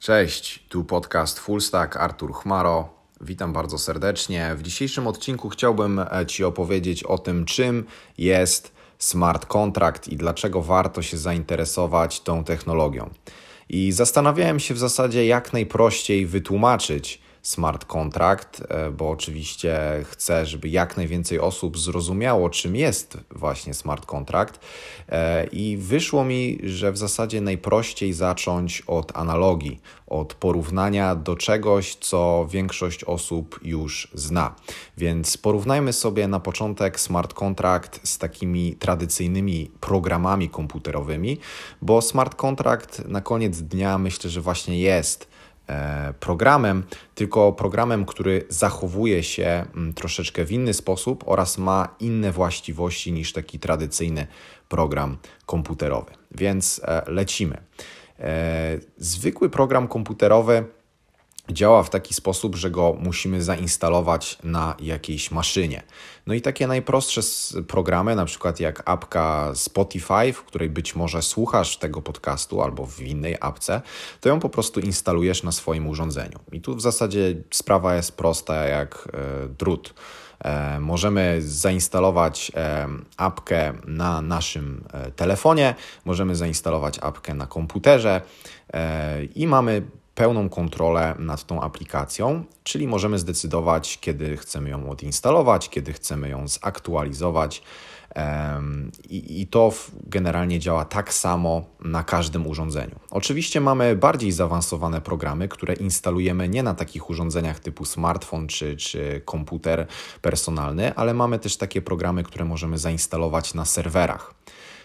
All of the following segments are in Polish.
Cześć, tu podcast Fullstack, Artur Chmaro. Witam bardzo serdecznie. W dzisiejszym odcinku chciałbym e, Ci opowiedzieć o tym, czym jest smart contract i dlaczego warto się zainteresować tą technologią. I zastanawiałem się w zasadzie, jak najprościej wytłumaczyć smart contract, e, bo oczywiście chcę, żeby jak najwięcej osób zrozumiało, czym jest właśnie smart contract. E, I wyszło mi, że w zasadzie najprościej zacząć od analogii, od porównania do czegoś, co większość osób już zna. Więc porównajmy sobie na początek smart contract z takimi tradycyjnymi programami komputerowymi, bo smart contract na koniec dnia myślę, że właśnie jest programem, tylko programem, który zachowuje się mm, troszeczkę w inny sposób oraz ma inne właściwości niż taki tradycyjny program komputerowy. Więc e, lecimy. E, zwykły program komputerowy działa w taki sposób, że go musimy zainstalować na jakiejś maszynie. No i takie najprostsze programy, na przykład jak apka Spotify, w której być może słuchasz tego podcastu albo w innej apce, to ją po prostu instalujesz na swoim urządzeniu. I tu w zasadzie sprawa jest prosta jak e, drut. E, możemy zainstalować e, apkę na naszym telefonie, możemy zainstalować apkę na komputerze i mamy pełną kontrolę nad tą aplikacją, czyli możemy zdecydować, kiedy chcemy ją odinstalować, kiedy chcemy ją zaktualizować. I, to generalnie działa tak samo na każdym urządzeniu. Oczywiście mamy bardziej zaawansowane programy, które instalujemy nie na takich urządzeniach typu smartfon czy, czy komputer personalny, ale mamy też takie programy, które możemy zainstalować na serwerach.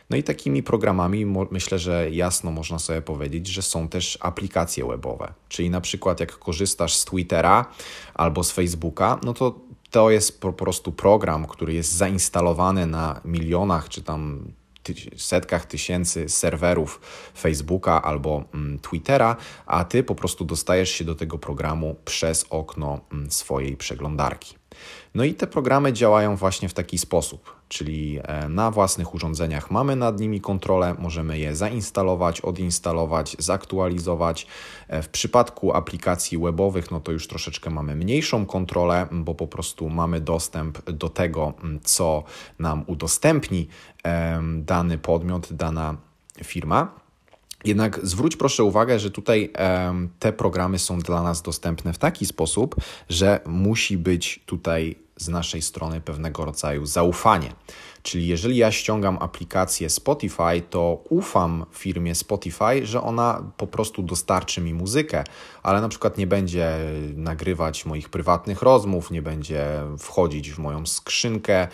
No i takimi programami myślę, że jasno można sobie powiedzieć, że są też aplikacje webowe. Czyli na przykład jak korzystasz z Twittera albo z Facebooka, no to to jest po prostu program, który jest zainstalowany na milionach czy tam setkach tysięcy serwerów Facebooka albo mm, Twittera, a ty po prostu dostajesz się do tego programu przez okno mm, swojej przeglądarki. No i te programy działają właśnie w taki sposób, czyli e, na własnych urządzeniach mamy nad nimi kontrolę, możemy je zainstalować, odinstalować, zaktualizować. E, w przypadku aplikacji webowych, no to już troszeczkę mamy mniejszą kontrolę, bo po prostu mamy dostęp do tego, co nam udostępni dany podmiot, dana firma. Jednak zwróć proszę uwagę, że tutaj e, te programy są dla nas dostępne w taki sposób, że musi być tutaj z naszej strony pewnego rodzaju zaufanie. Czyli jeżeli ja ściągam aplikację Spotify, to ufam firmie Spotify, że ona po prostu dostarczy mi muzykę, ale na przykład nie będzie nagrywać moich prywatnych rozmów, nie będzie wchodzić w moją skrzynkę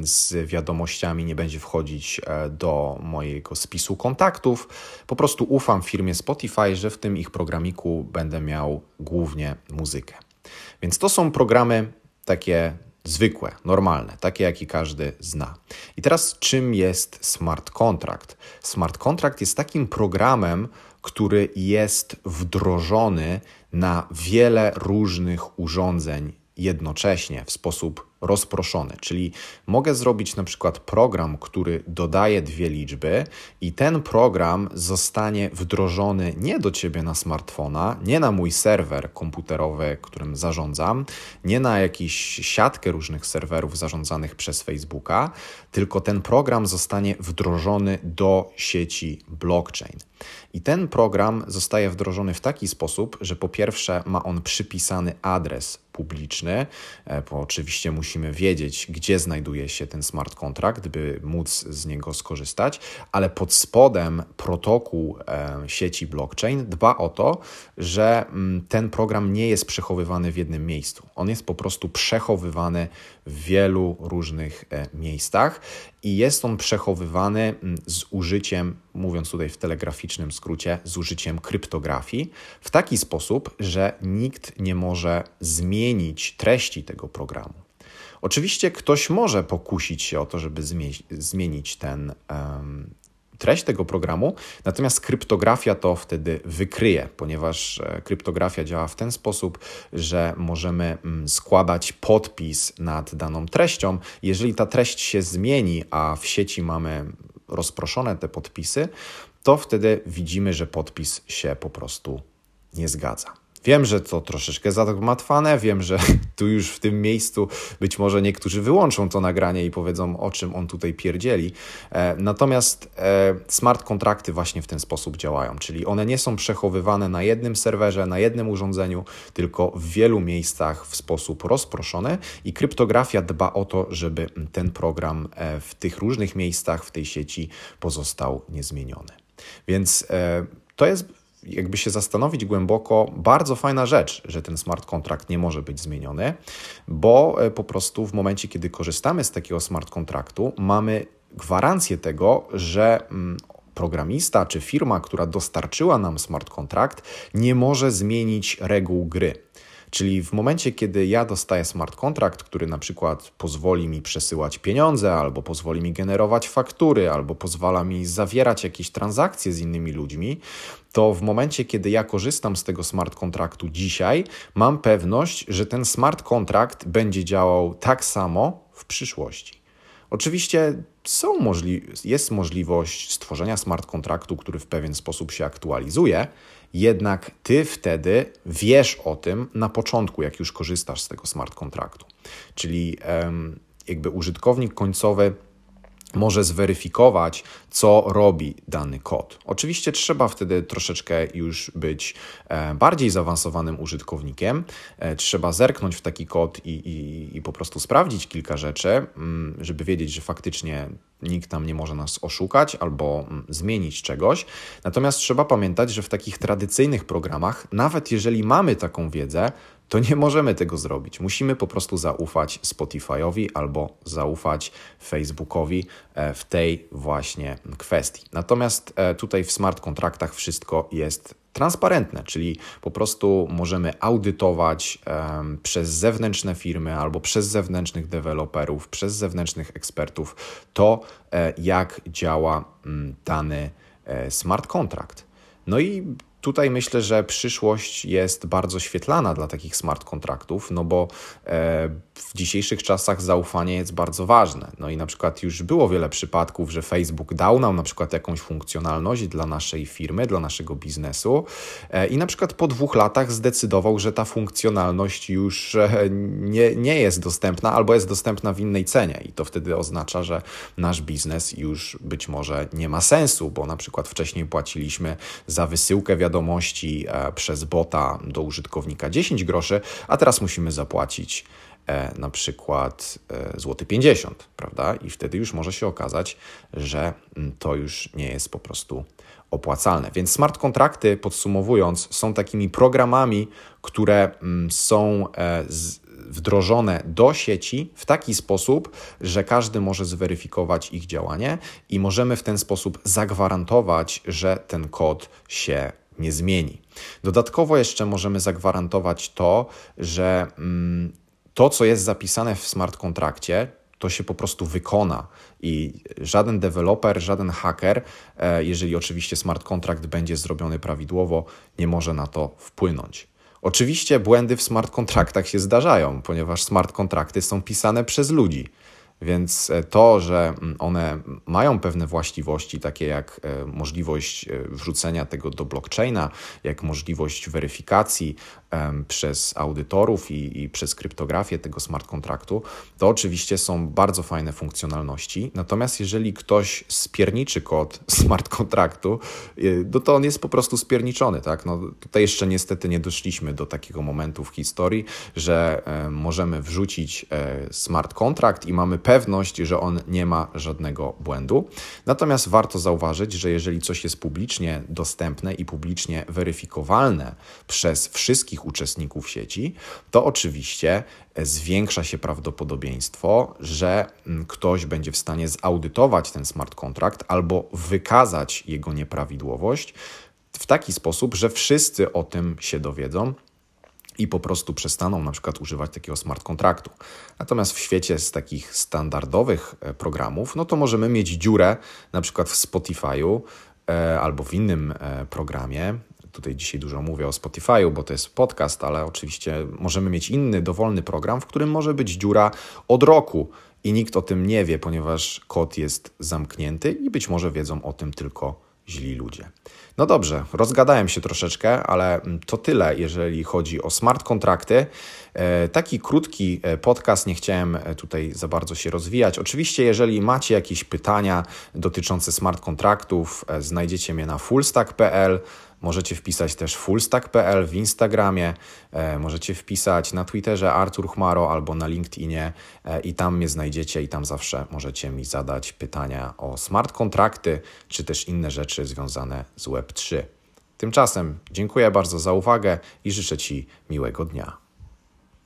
z wiadomościami, nie będzie wchodzić e, do mojego spisu kontaktów. Po prostu ufam firmie Spotify, że w tym ich programiku będę miał głównie muzykę. Więc to są programy takie zwykłe, normalne, takie jaki każdy zna. I teraz czym jest smart contract? Smart contract jest takim programem, który jest wdrożony na wiele różnych urządzeń jednocześnie w sposób rozproszony. Czyli mogę zrobić na przykład program, który dodaje dwie liczby, i ten program zostanie wdrożony nie do ciebie na smartfona, nie na mój serwer komputerowy, którym zarządzam, nie na jakąś siatkę różnych serwerów zarządzanych przez Facebooka, tylko ten program zostanie wdrożony do sieci blockchain. I ten program zostaje wdrożony w taki sposób, że po pierwsze ma on przypisany adres publiczny, e, bo oczywiście musimy wiedzieć, gdzie znajduje się ten smart contract, by móc z niego skorzystać, ale pod spodem protokół e, sieci blockchain dba o to, że mm, ten program nie jest przechowywany w jednym miejscu. On jest po prostu przechowywany w wielu różnych e, miejscach i jest on przechowywany mm, z użyciem, mówiąc tutaj w telegraficznym skrócie, z użyciem kryptografii w taki sposób, że nikt nie może zmienić treści tego programu. Oczywiście ktoś może pokusić się o to, żeby zmienić ten, treść tego programu, natomiast kryptografia to wtedy wykryje, ponieważ e, kryptografia działa w ten sposób, że możemy mm, składać podpis nad daną treścią. Jeżeli ta treść się zmieni, a w sieci mamy rozproszone te podpisy, to wtedy widzimy, że podpis się po prostu nie zgadza. Wiem, że to troszeczkę zagmatwane, wiem, że tu już w tym miejscu być może niektórzy wyłączą to nagranie i powiedzą, o czym on tutaj pierdzieli. E, natomiast e, smart kontrakty właśnie w ten sposób działają, czyli one nie są przechowywane na jednym serwerze, na jednym urządzeniu, tylko w wielu miejscach w sposób rozproszony i kryptografia dba o to, żeby ten program e, w tych różnych miejscach w tej sieci pozostał niezmieniony. Więc to jest jakby się zastanowić głęboko, bardzo fajna rzecz, że ten smart kontrakt nie może być zmieniony, bo e, po prostu w momencie, kiedy korzystamy z takiego smart kontraktu, mamy gwarancję tego, że mm, programista czy firma, która dostarczyła nam smart kontrakt, nie może zmienić reguł gry. Czyli w momencie, kiedy ja dostaję smart kontrakt, który na przykład pozwoli mi przesyłać pieniądze, albo pozwoli mi generować faktury, albo pozwala mi zawierać jakieś transakcje z innymi ludźmi, to w momencie, kiedy ja korzystam z tego smart kontraktu dzisiaj, mam pewność, że ten smart kontrakt będzie działał tak samo w przyszłości. Oczywiście są możli jest możliwość stworzenia smart kontraktu, który w pewien sposób się aktualizuje, jednak ty wtedy wiesz o tym na początku, jak już korzystasz z tego smart kontraktu. Czyli jakby użytkownik końcowy może zweryfikować, co robi dany kod. Oczywiście trzeba wtedy troszeczkę już być e, bardziej zaawansowanym użytkownikiem. E, trzeba zerknąć w taki kod i, i, i po prostu sprawdzić kilka rzeczy, mm, żeby wiedzieć, że faktycznie nikt tam nie może nas oszukać albo mm, zmienić czegoś. Natomiast trzeba pamiętać, że w takich tradycyjnych programach, nawet jeżeli mamy taką wiedzę, to nie możemy tego zrobić. Musimy po prostu zaufać Spotify'owi albo zaufać Facebookowi e, w tej właśnie kwestii. Natomiast e, tutaj w smart kontraktach wszystko jest transparentne, czyli po prostu możemy audytować um, przez zewnętrzne firmy albo przez zewnętrznych deweloperów, przez zewnętrznych ekspertów to, e, jak działa m, dany e, smart kontrakt. No i tutaj myślę, że przyszłość jest bardzo świetlana dla takich smart kontraktów, no bo e, w dzisiejszych czasach zaufanie jest bardzo ważne. No i na przykład już było wiele przypadków, że Facebook dał nam na przykład jakąś funkcjonalność dla naszej firmy, dla naszego biznesu e, i na przykład po dwóch latach zdecydował, że ta funkcjonalność już e, nie, nie jest dostępna albo jest dostępna w innej cenie i to wtedy oznacza, że nasz biznes już być może nie ma sensu, bo na przykład wcześniej płaciliśmy za wysyłkę wiadomości e, przez bota do użytkownika 10 groszy, a teraz musimy zapłacić na przykład e, złoty 50, prawda? I wtedy już może się okazać, że mm, to już nie jest po prostu opłacalne. Więc smart kontrakty, podsumowując, są takimi programami, które mm, są e, wdrożone do sieci w taki sposób, że każdy może zweryfikować ich działanie i możemy w ten sposób zagwarantować, że ten kod się nie zmieni. Dodatkowo jeszcze możemy zagwarantować to, że mm, to, co jest zapisane w smart kontrakcie, to się po prostu wykona i żaden deweloper, żaden haker, e, jeżeli oczywiście smart kontrakt będzie zrobiony prawidłowo, nie może na to wpłynąć. Oczywiście błędy w smart kontraktach się zdarzają, ponieważ smart kontrakty są pisane przez ludzi. Więc e, to, że mm, one mają pewne właściwości, takie jak e, możliwość wrzucenia tego do blockchaina, jak możliwość weryfikacji, przez audytorów i, i, przez kryptografię tego smart kontraktu, to oczywiście są bardzo fajne funkcjonalności. Natomiast jeżeli ktoś spierniczy kod smart kontraktu, no to on jest po prostu spierniczony. Tak? No, tutaj jeszcze niestety nie doszliśmy do takiego momentu w historii, że możemy wrzucić e, smart kontrakt i mamy pewność, że on nie ma żadnego błędu. Natomiast warto zauważyć, że jeżeli coś jest publicznie dostępne i publicznie weryfikowalne przez wszystkich uczestników sieci, to oczywiście zwiększa się prawdopodobieństwo, że mm, ktoś będzie w stanie zaudytować ten smart kontrakt albo wykazać jego nieprawidłowość w taki sposób, że wszyscy o tym się dowiedzą i po prostu przestaną na przykład używać takiego smart kontraktu. Natomiast w świecie z takich standardowych e, programów, no to możemy mieć dziurę na przykład w Spotify'u e, albo w innym e, programie, Tutaj dzisiaj dużo mówię o Spotify'u, bo to jest podcast, ale oczywiście możemy mieć inny, dowolny program, w którym może być dziura od roku i nikt o tym nie wie, ponieważ kod jest zamknięty i być może wiedzą o tym tylko źli ludzie. No dobrze, rozgadałem się troszeczkę, ale to tyle, jeżeli chodzi o smart kontrakty. E, taki krótki e, podcast, nie chciałem e, tutaj za bardzo się rozwijać. Oczywiście, jeżeli macie jakieś pytania dotyczące smart kontraktów, znajdziecie mnie na fullstack.pl. Możecie wpisać też fullstack.pl w Instagramie, możecie wpisać na Twitterze Artur Chmaro albo na LinkedInie i tam mnie znajdziecie i tam zawsze możecie mi zadać pytania o smart kontrakty czy też inne rzeczy związane z Web3. Tymczasem dziękuję bardzo za uwagę i życzę Ci miłego dnia.